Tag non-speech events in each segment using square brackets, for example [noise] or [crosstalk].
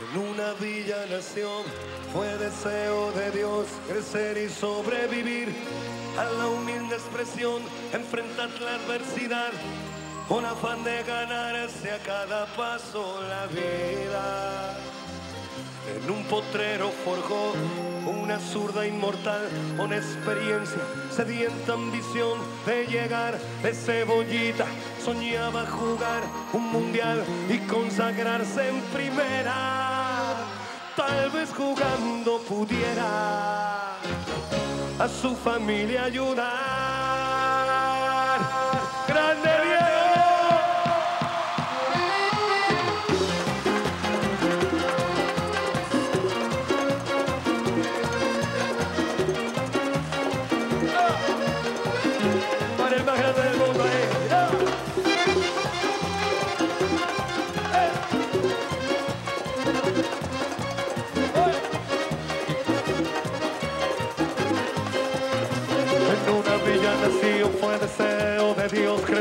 En una villa nación fue deseo de Dios crecer y sobrevivir a la humilde expresión, enfrentar la adversidad con afán de ganarse a cada paso la vida. En un potrero forjó una zurda inmortal con experiencia, sedienta ambición de llegar de cebollita. Soñaba jugar un mundial y consagrarse en primera. Tal vez jugando pudiera a su familia ayudar.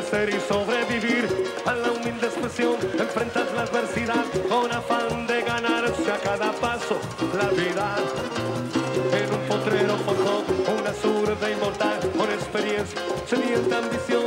Crecer y sobrevivir a la humilde expresión, enfrentar la adversidad con afán de ganarse a cada paso la vida. En un potrero forjó una zurda inmortal con experiencia, sedienta ambición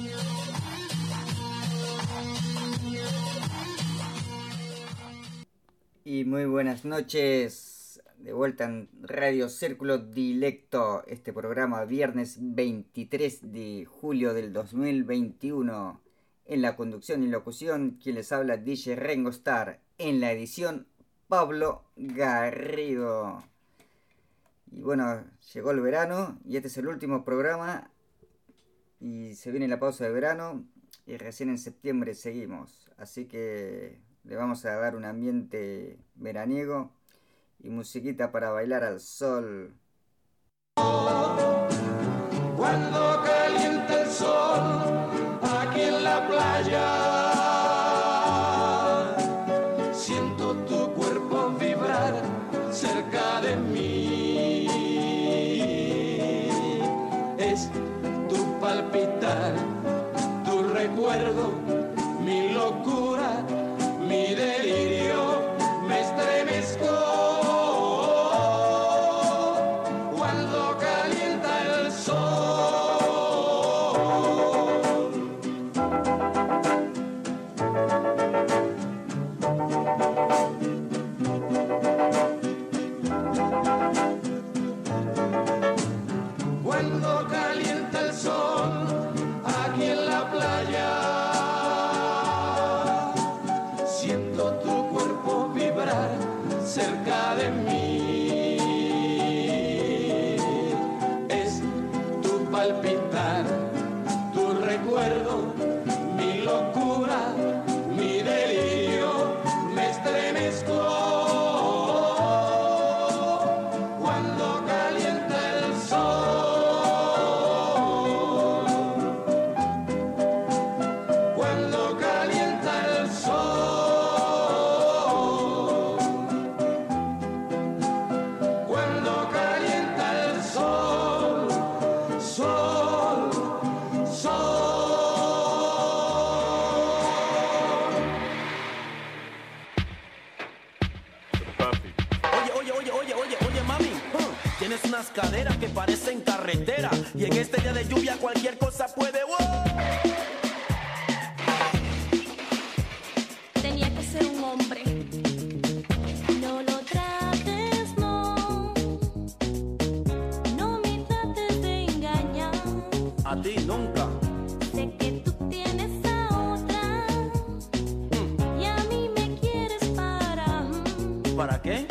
Y muy buenas noches. De vuelta en Radio Círculo Dilecto, este programa viernes 23 de julio del 2021. En la conducción y locución, quien les habla DJ Rengo Star. En la edición, Pablo Garrido. Y bueno, llegó el verano y este es el último programa. Y se viene la pausa de verano y recién en septiembre seguimos. Así que le vamos a dar un ambiente veraniego y musiquita para bailar al sol. Cuando calienta el sol aquí en la playa, siento tu cuerpo vibrar cerca de mí. Es tu palpitar, tu recuerdo, mi locura, mi de lluvia cualquier cosa puede. Tenía que ser un hombre. No lo trates, no. No me trates de engañar. A ti nunca. Sé que tú tienes a otra. Hmm. Y a mí me quieres para. ¿Para qué?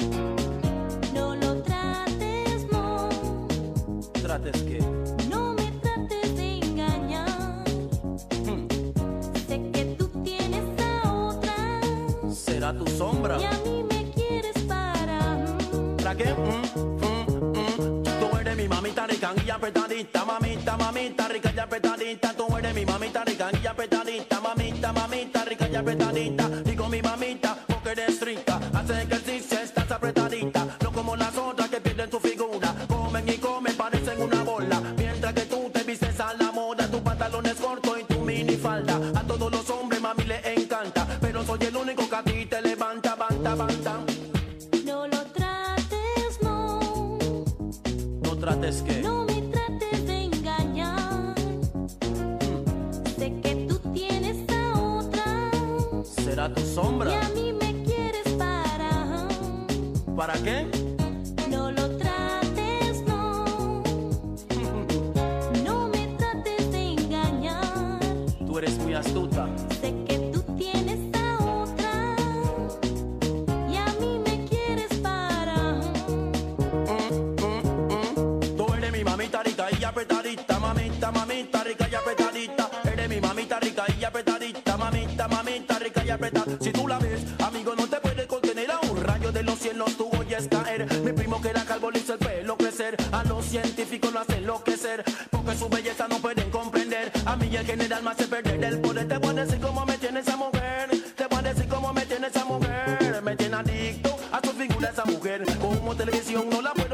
No lo trates, no. ¿Trates qué? que mm, mm, mm. Tú eres mi mamita rica y apretadita, mamita, mamita rica. del poder. Te voy a decir cómo me tiene esa mujer. Te voy a decir cómo me tiene esa mujer. Me tiene adicto a su figura esa mujer. Como televisión no la puedo.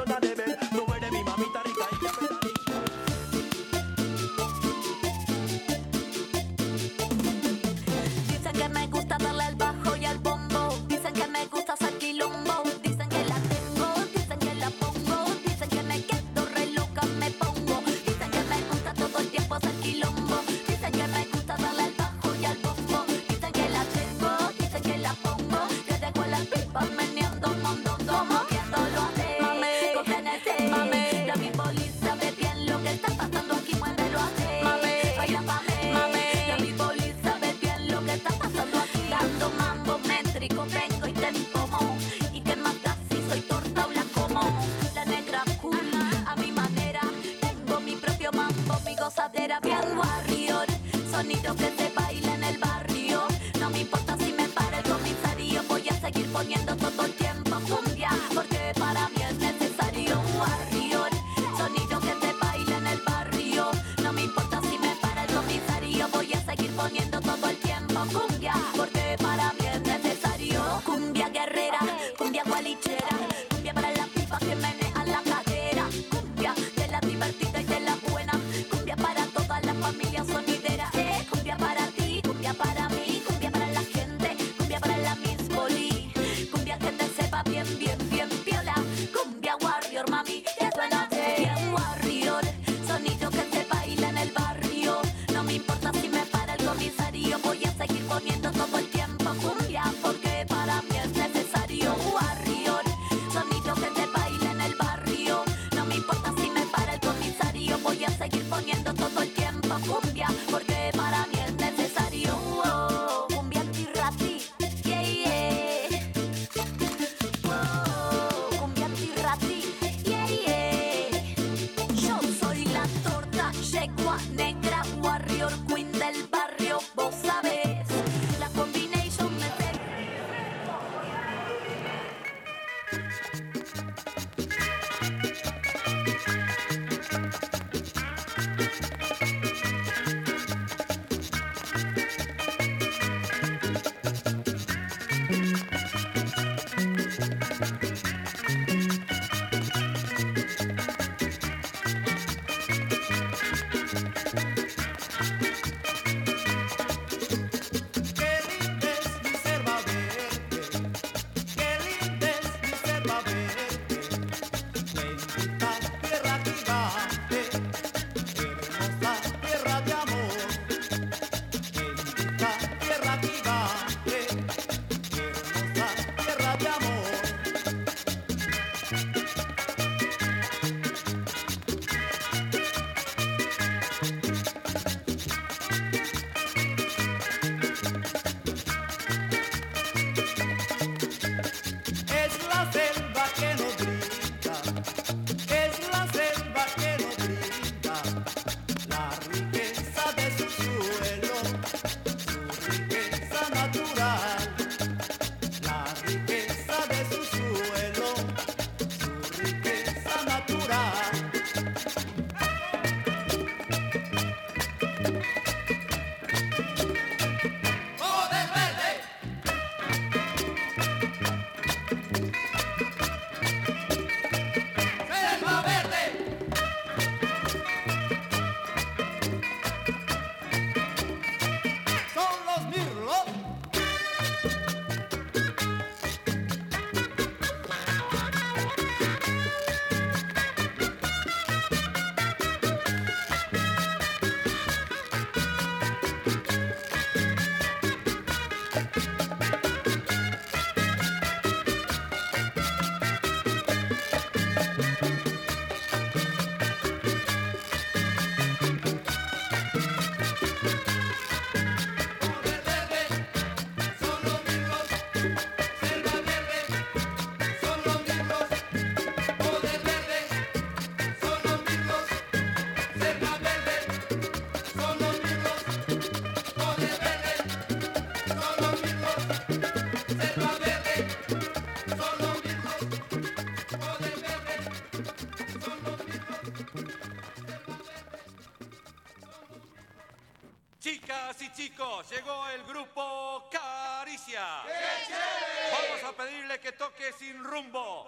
Sin rumbo.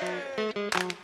Voy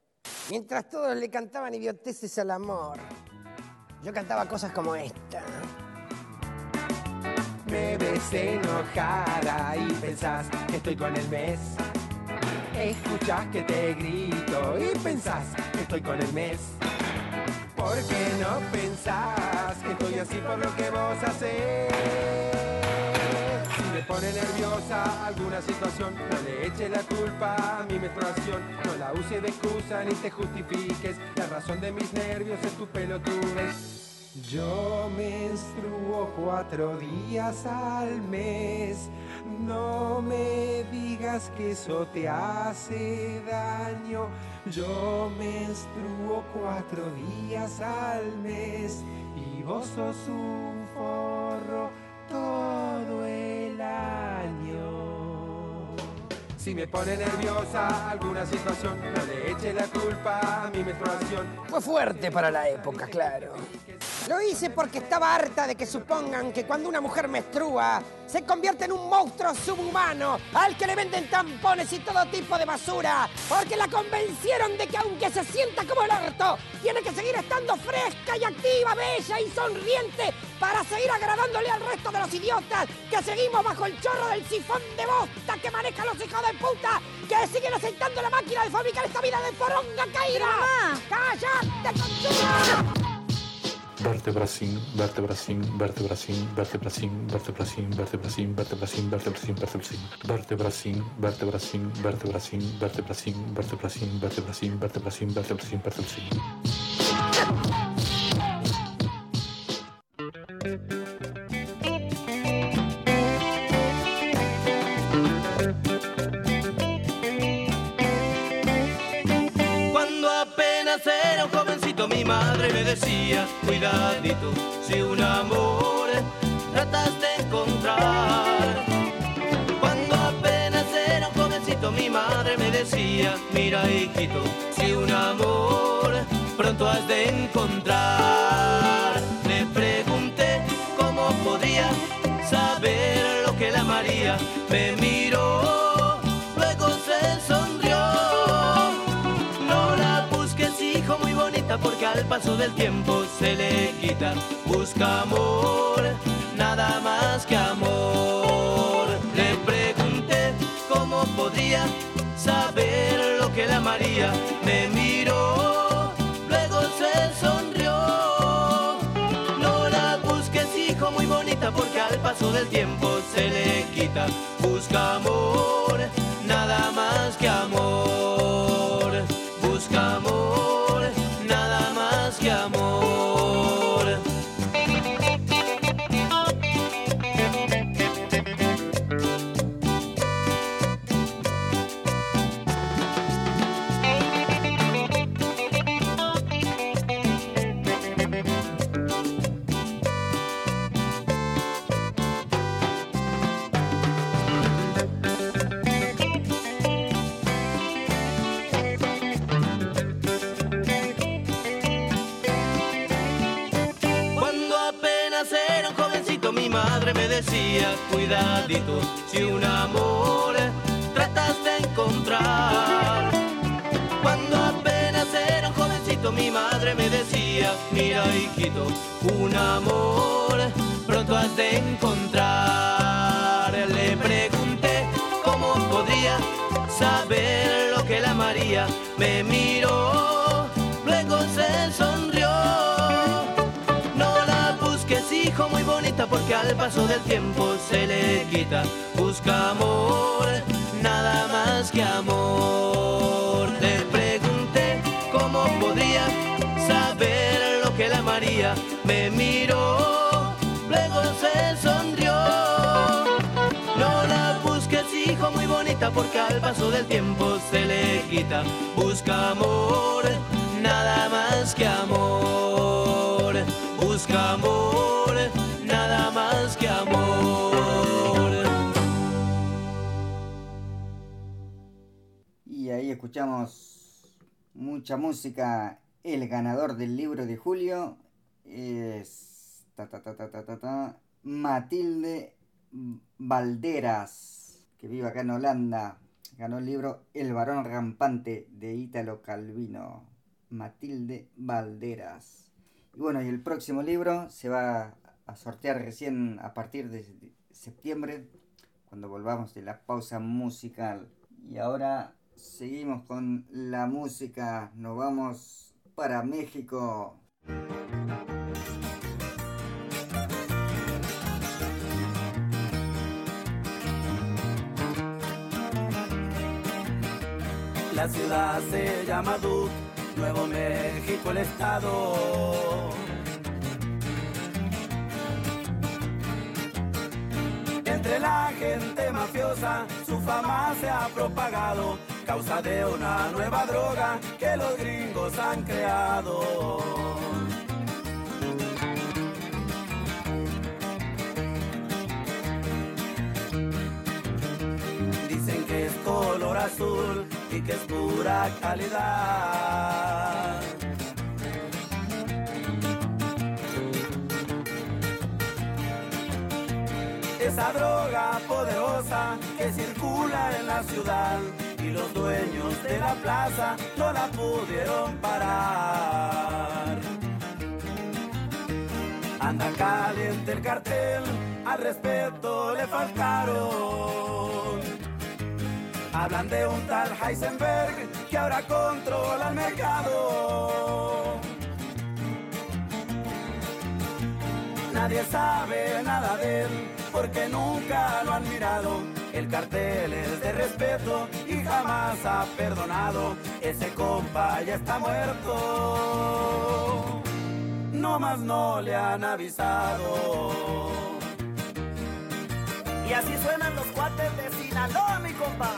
Mientras todos le cantaban idioteces al amor. Yo cantaba cosas como esta. Me ves enojada y pensás que estoy con el mes. Escuchás que te grito y pensás que estoy con el mes. ¿Por qué no pensás que estoy así por lo que vos hacés? Pone nerviosa alguna situación, no le eches la culpa a mi menstruación. No la uses de excusa ni te justifiques. La razón de mis nervios es tu pelotudez. Yo menstruo cuatro días al mes. No me digas que eso te hace daño. Yo menstruo cuatro días al mes. Y vos sos un forro todo el año. Si me pone nerviosa alguna situación, no le eche la culpa a mi menstruación. Fue fuerte para la época, claro. Lo hice porque estaba harta de que supongan que cuando una mujer menstrua se convierte en un monstruo subhumano al que le venden tampones y todo tipo de basura. Porque la convencieron de que aunque se sienta como el orto, tiene que seguir estando fresca y activa, bella y sonriente para seguir agradándole al resto de los idiotas que seguimos bajo el chorro del sifón de bosta que manejan los hijos de puta que siguen aceitando la máquina de fabricar esta vida de poronga caída. ¡Cállate, conchuda! Vertebracín, vertebracín, vertebracín, vertebracín, vertebracín, vertebracín, vertebracín, vertebracín, vertebracín, vertebracín, vertebracín, vertebracín, vertebracín, vertebracín, vertebracín, vertebracín, vertebracín, vertebracín. Cuando si un amor tratas de encontrar. Cuando apenas madre me decía, mira hijito, si un amor pronto has de encontrar. Le pregunté cómo podría saber lo que la María me miró, luego se sonrió. No la busques hijo muy bonita porque al paso del tiempo se le quita. Busca amor, nada más que amor. Le pregunté cómo podría saber lo que la María me miró, luego se sonrió. No la busques hijo muy bonita porque al paso del tiempo se le quita. Busca amor, al paso del tiempo se le quita. Busca amor, nada más que amor. Le pregunté cómo podría saber lo que la María me miró, luego se sonrió. No la busques, hijo, muy bonita, porque al paso del tiempo se le quita. Busca amor, nada más que amor. Escuchamos mucha música. El ganador del libro de Julio es Matilde Valderas, que vive acá en Holanda. Ganó el libro El varón rampante de Ítalo Calvino. Matilde Valderas. Y bueno, y el próximo libro se va a sortear recién a partir de septiembre, cuando volvamos de la pausa musical. Y ahora seguimos con la música. Nos vamos para México. La ciudad se llama Duke, Nuevo México el estado. Entre la gente mafiosa su fama se ha propagado, causa de una nueva droga que los gringos han creado. Dicen que es color azul y que es pura calidad. Esa droga poderosa que circula en la ciudad los dueños de la plaza no la pudieron parar. Anda caliente el cartel, al respeto le faltaron. Hablan de un tal Heisenberg que ahora controla el mercado. Nadie sabe nada de él porque nunca lo han mirado. El cartel es de respeto y jamás ha perdonado. Ese compa ya está muerto. No más no le han avisado. Y así suenan los cuates de Sinaloa, mi compa.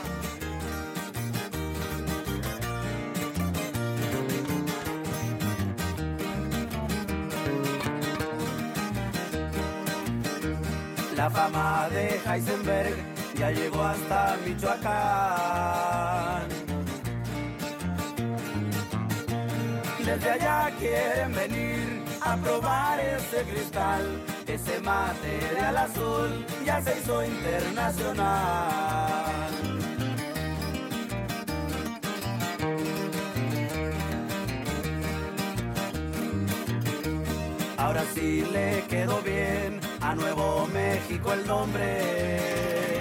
La fama de Heisenberg ya llegó hasta Michoacán. Desde allá quieren venir a probar ese cristal, ese material azul ya se hizo internacional. Ahora sí le quedó bien a Nuevo México el nombre.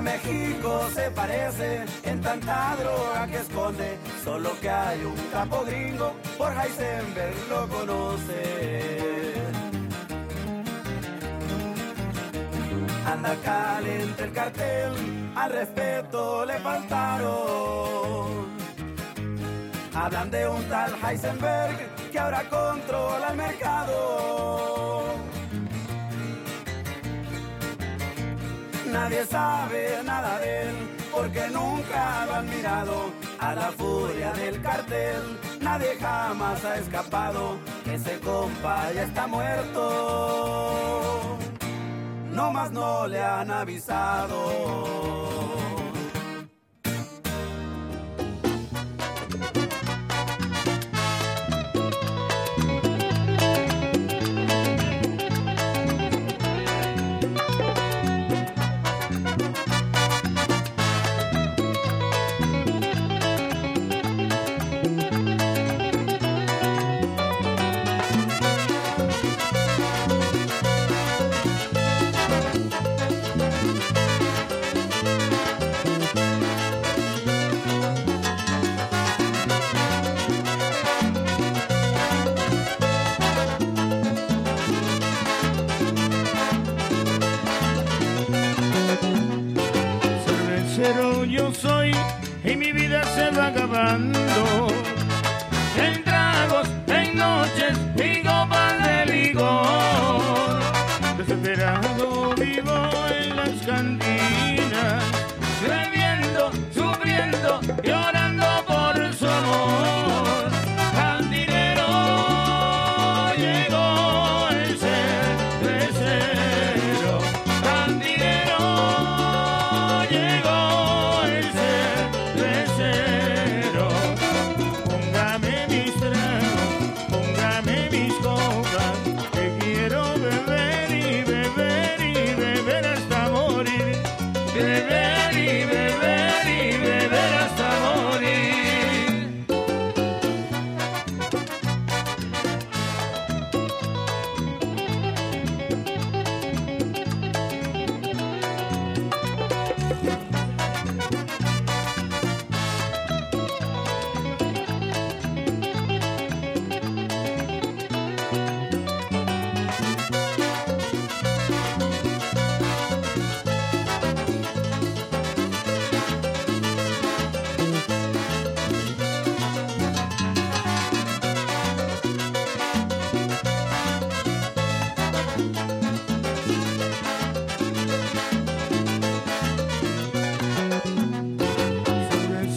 México se parece en tanta droga que esconde, solo que hay un capo gringo, por Heisenberg lo conoce. Anda caliente el cartel, al respeto le faltaron. Hablan de un tal Heisenberg que ahora controla el mercado. Nadie sabe nada de él porque nunca lo han mirado a la furia del cartel. Nadie jamás ha escapado, ese compa ya está muerto. No más no le han avisado.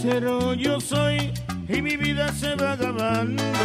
Cervecero yo soy y mi vida se va acabando.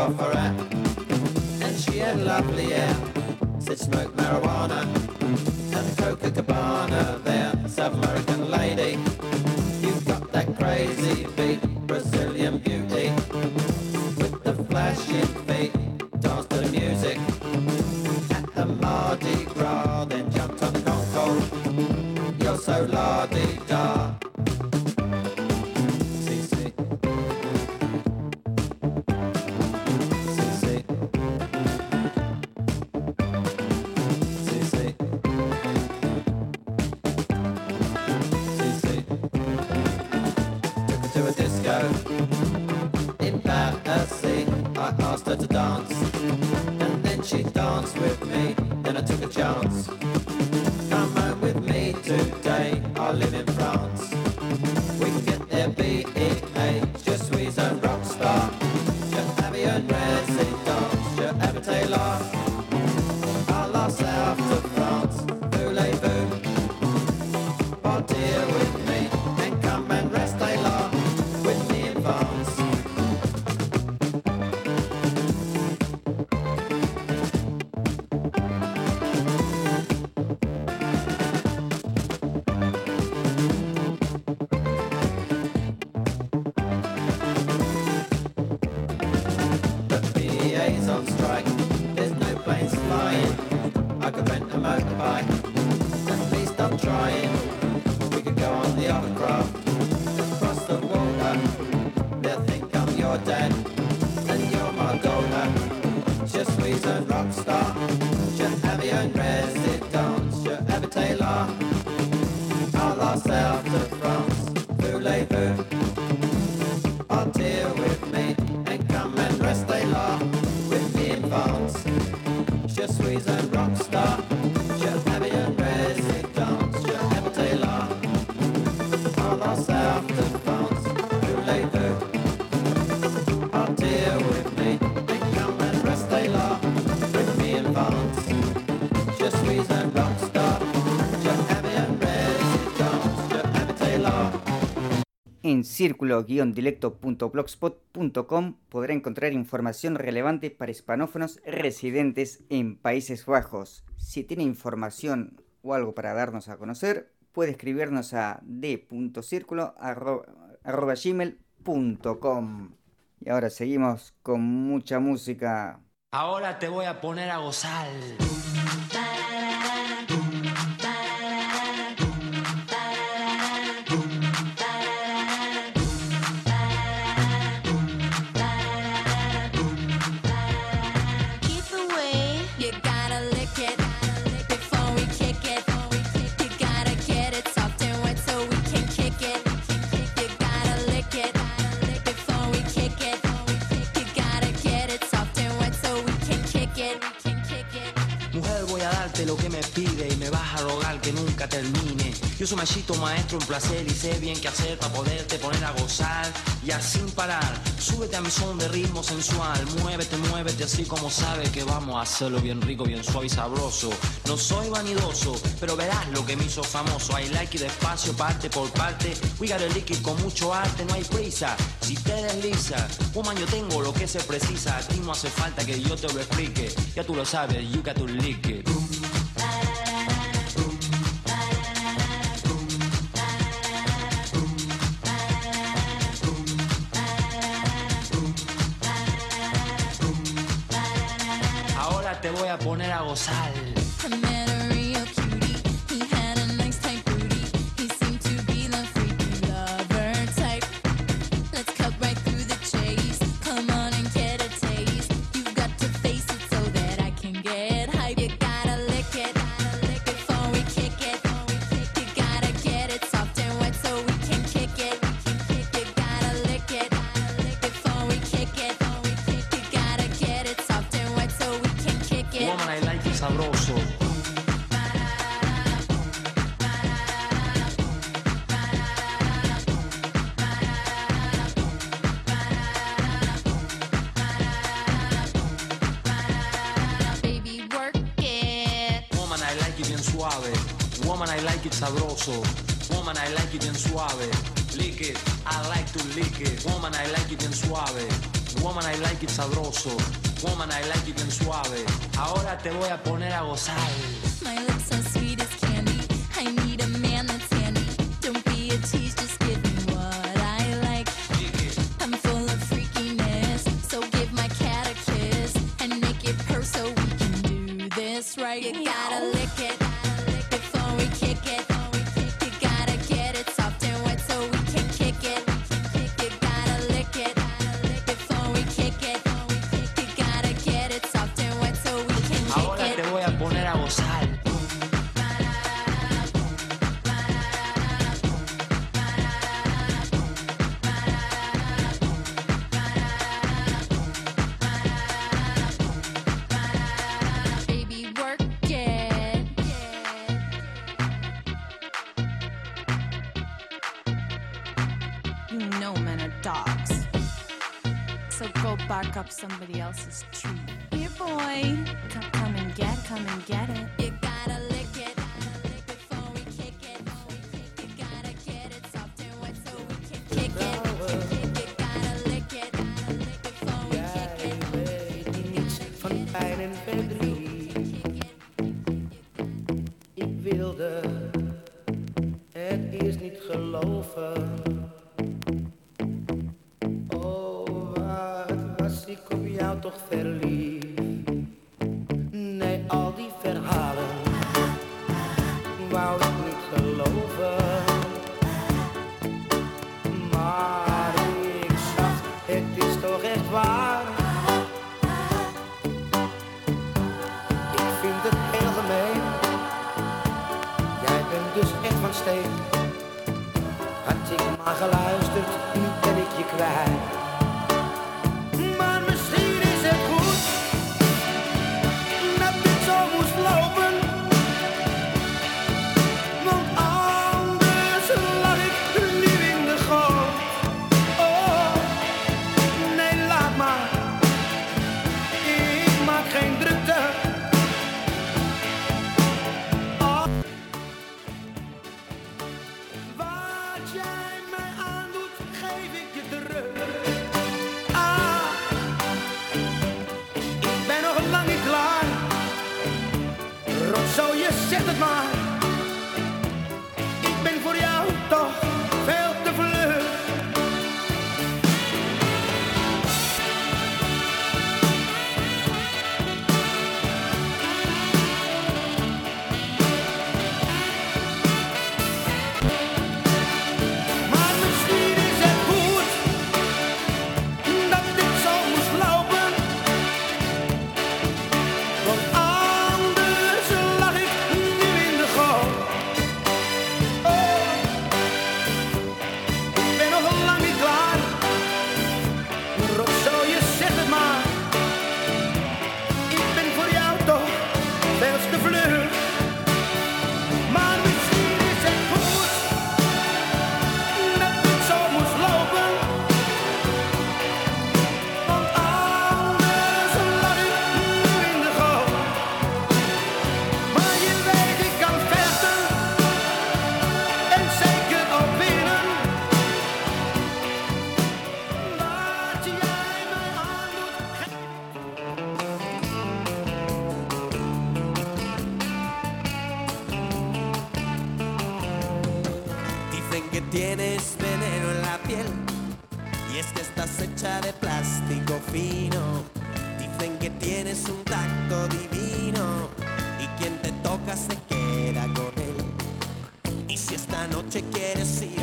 And she had lovely hair. Said smoke marijuana and Coca Cabana there. South American lady, you've got that crazy beat, Brazilian beauty with the flashing feet. Dance to the music at the Mardi Gras, then jumped on the Concorde. You're so la-di-da. círculo-dilecto.blogspot.com podrá encontrar información relevante para hispanófonos residentes en Países Bajos. Si tiene información o algo para darnos a conocer, puede escribirnos a d.circulo.gmail.com. Y ahora seguimos con mucha música. Ahora te voy a poner a gozar. Termine. Yo soy machito maestro en placer y sé bien qué hacer para poderte poner a gozar y así parar. Súbete a mi son de ritmo sensual, muévete, muévete así como sabes que vamos a hacerlo bien rico, bien suave y sabroso. No soy vanidoso, pero verás lo que me hizo famoso. I like it despacio, parte por parte. We got a liquid con mucho arte, no hay prisa. Si te desliza, woman, yo tengo lo que se precisa. A ti no hace falta que yo te lo explique. Ya tú lo sabes, you got to lick it. Voy a poner a gozar. Woman, I like you bien suave. Ahora te voy a poner a gozar. somebody else's truth. toca se queda con él. Y si esta noche quieres ir,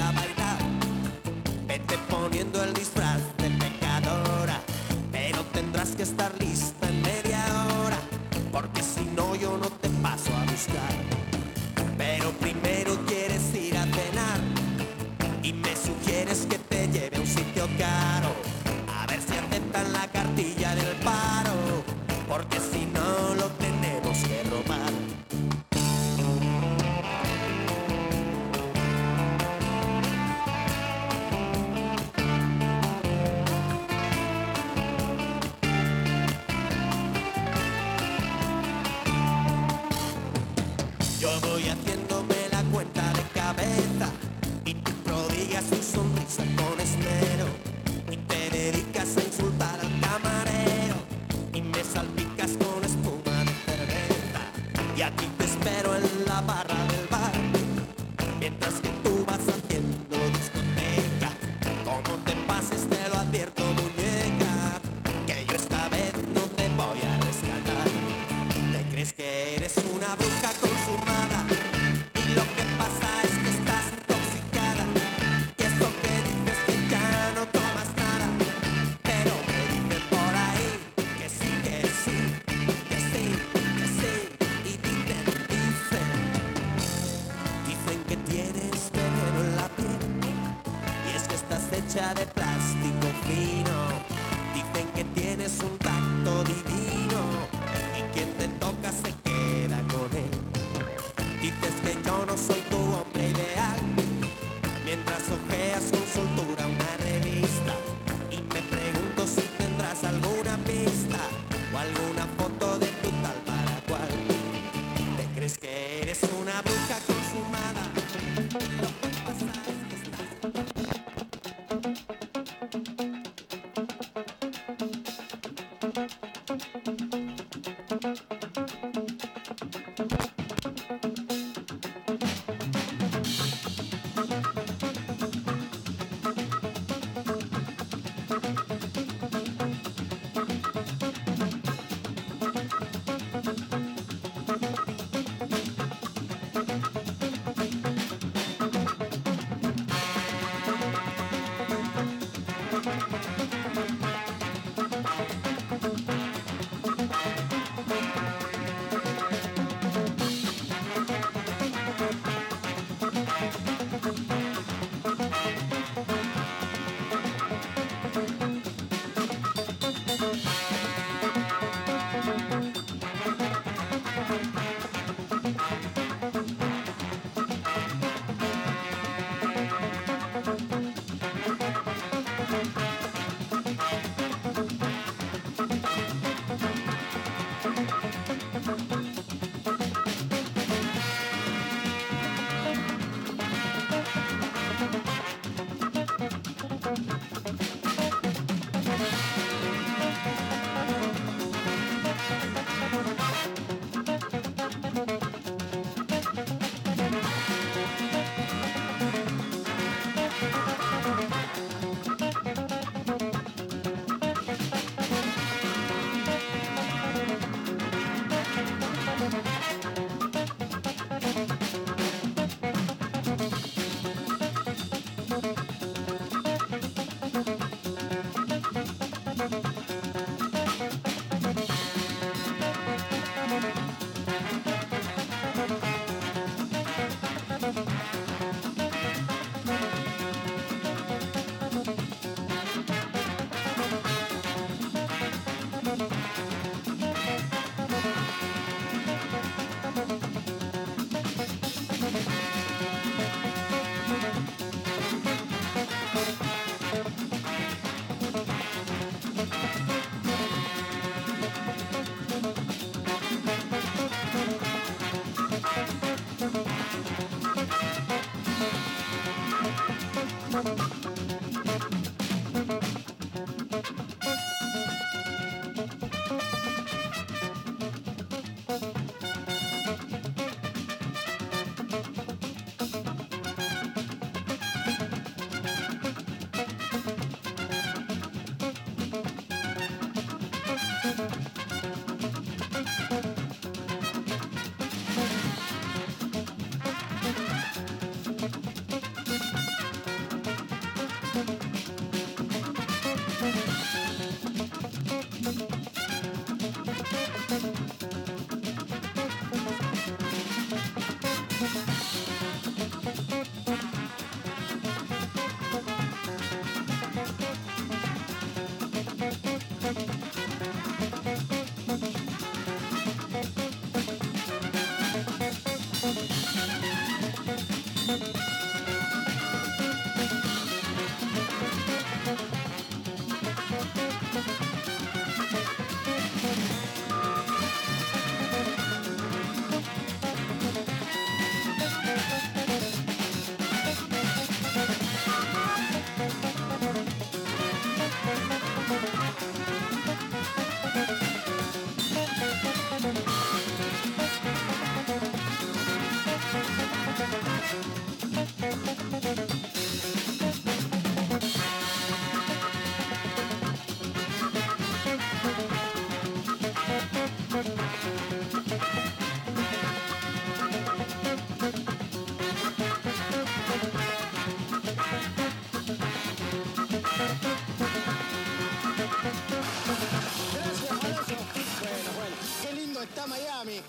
Miami.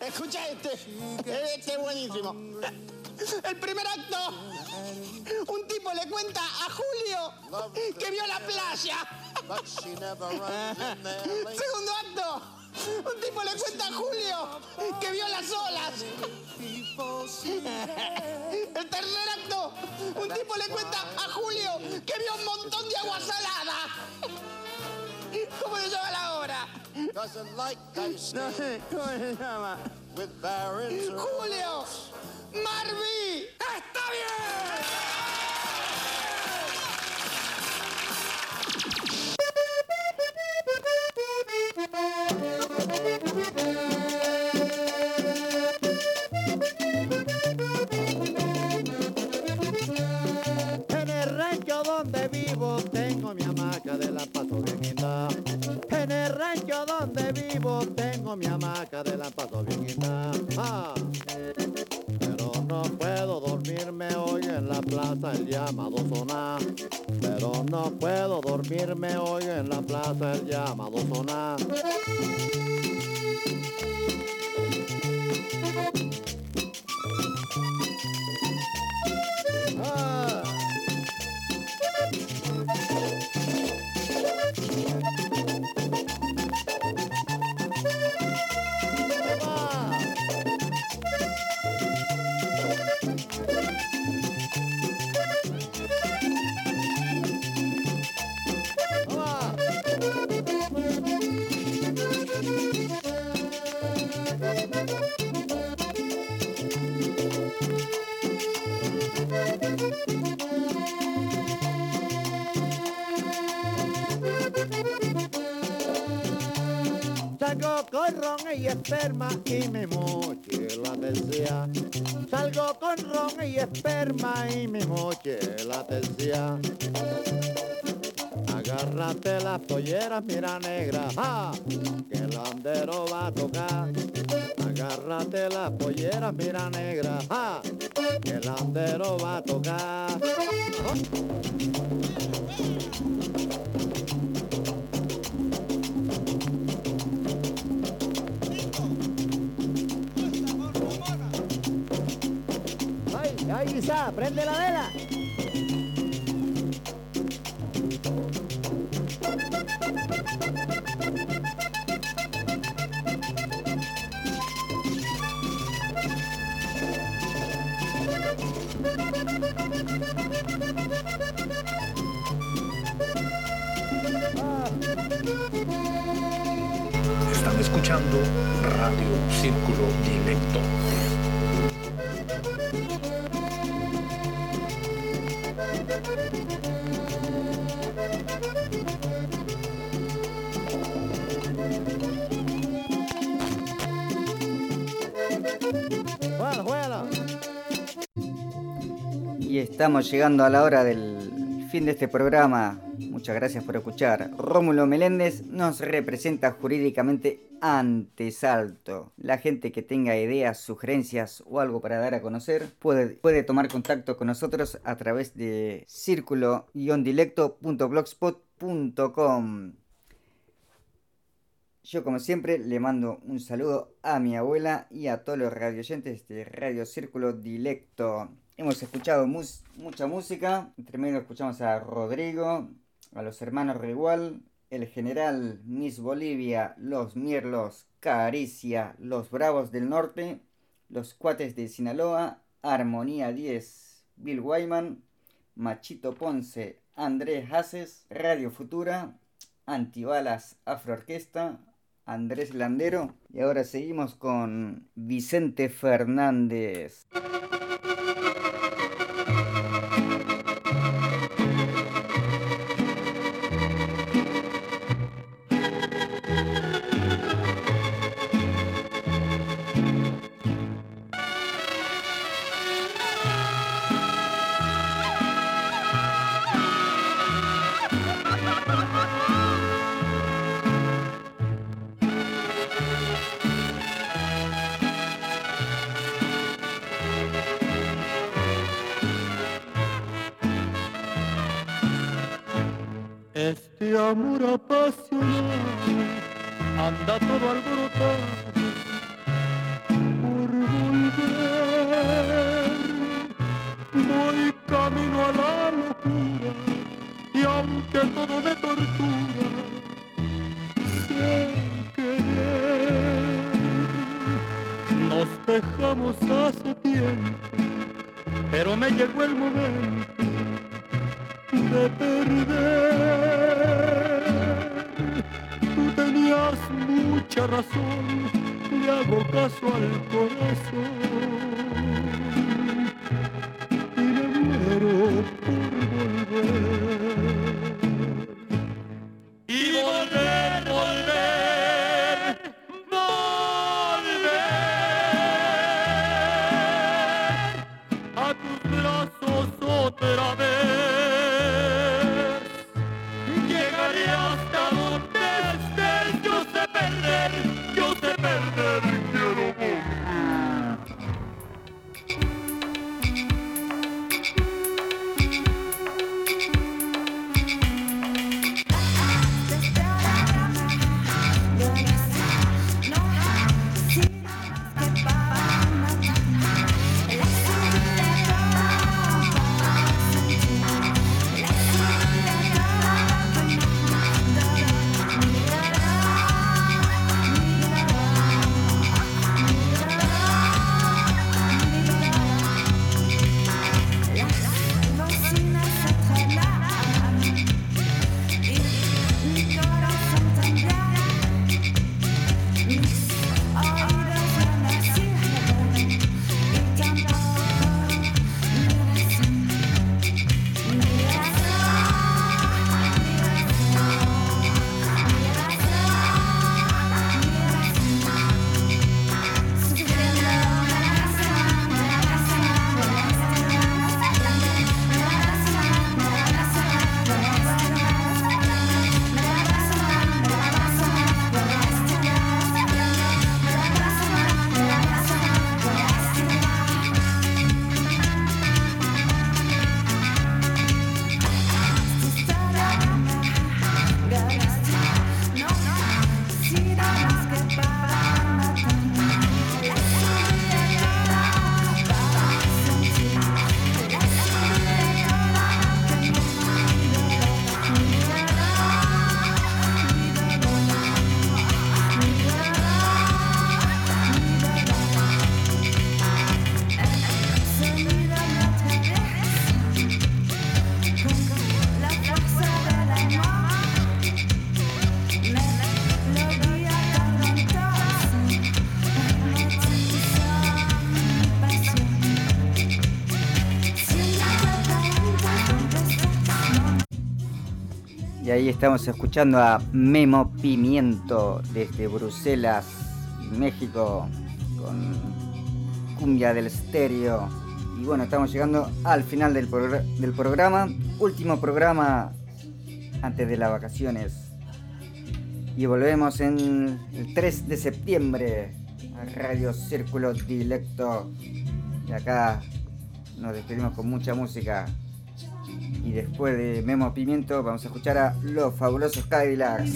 Escucha este. Este es buenísimo. El primer acto. Un tipo le cuenta a Julio que vio la playa. Segundo acto. Un tipo le cuenta a Julio que vio las olas. El tercer acto. Un tipo le cuenta a Julio que vio un montón de agua salada. ¿Cómo se llama la obra? No sé, [laughs] ¿cómo se llama? Julio Marví. ¡Está bien! Tengo mi hamaca de la paso. Ah. Pero no puedo dormirme hoy en la plaza el llamado sonar. Pero no puedo dormirme hoy en la plaza el llamado sonar. Y esperma y me moche la tercia. Salgo con ron y esperma y me moche la tercia. Agárrate las polleras, mira negra, ¡ja! que el andero va a tocar. Agárrate las polleras, mira negra, ¡ja! que el andero va a tocar. ¡Ay, ay, Isa, prende la vela! Están escuchando Radio Círculo Directo. Y estamos llegando a la hora del fin de este programa. Muchas gracias por escuchar. Rómulo Meléndez nos representa jurídicamente ante Salto. La gente que tenga ideas, sugerencias o algo para dar a conocer puede, puede tomar contacto con nosotros a través de círculo-dilecto.blogspot.com. Yo como siempre le mando un saludo a mi abuela y a todos los radioyentes de Radio Círculo Dilecto. Hemos escuchado mucha música, entre medio escuchamos a Rodrigo, a los hermanos Regual, el general Miss Bolivia, los Mierlos, Caricia, los Bravos del Norte, los Cuates de Sinaloa, Armonía 10, Bill Wyman, Machito Ponce, Andrés Haces, Radio Futura, Antibalas Afroorquesta, Andrés Landero y ahora seguimos con Vicente Fernández. Este amor apasionado anda todo alborotado por volver. Voy camino a la locura y aunque todo me Y ahí estamos escuchando a Memo Pimiento desde Bruselas, México, con cumbia del estéreo. Y bueno, estamos llegando al final del, progr- del programa, último programa antes de las vacaciones. Y volvemos en el 3 de septiembre a Radio Círculo Directo. Y acá nos despedimos con mucha música. Y después de Memo Pimiento vamos a escuchar a Los Fabulosos Cadillacs.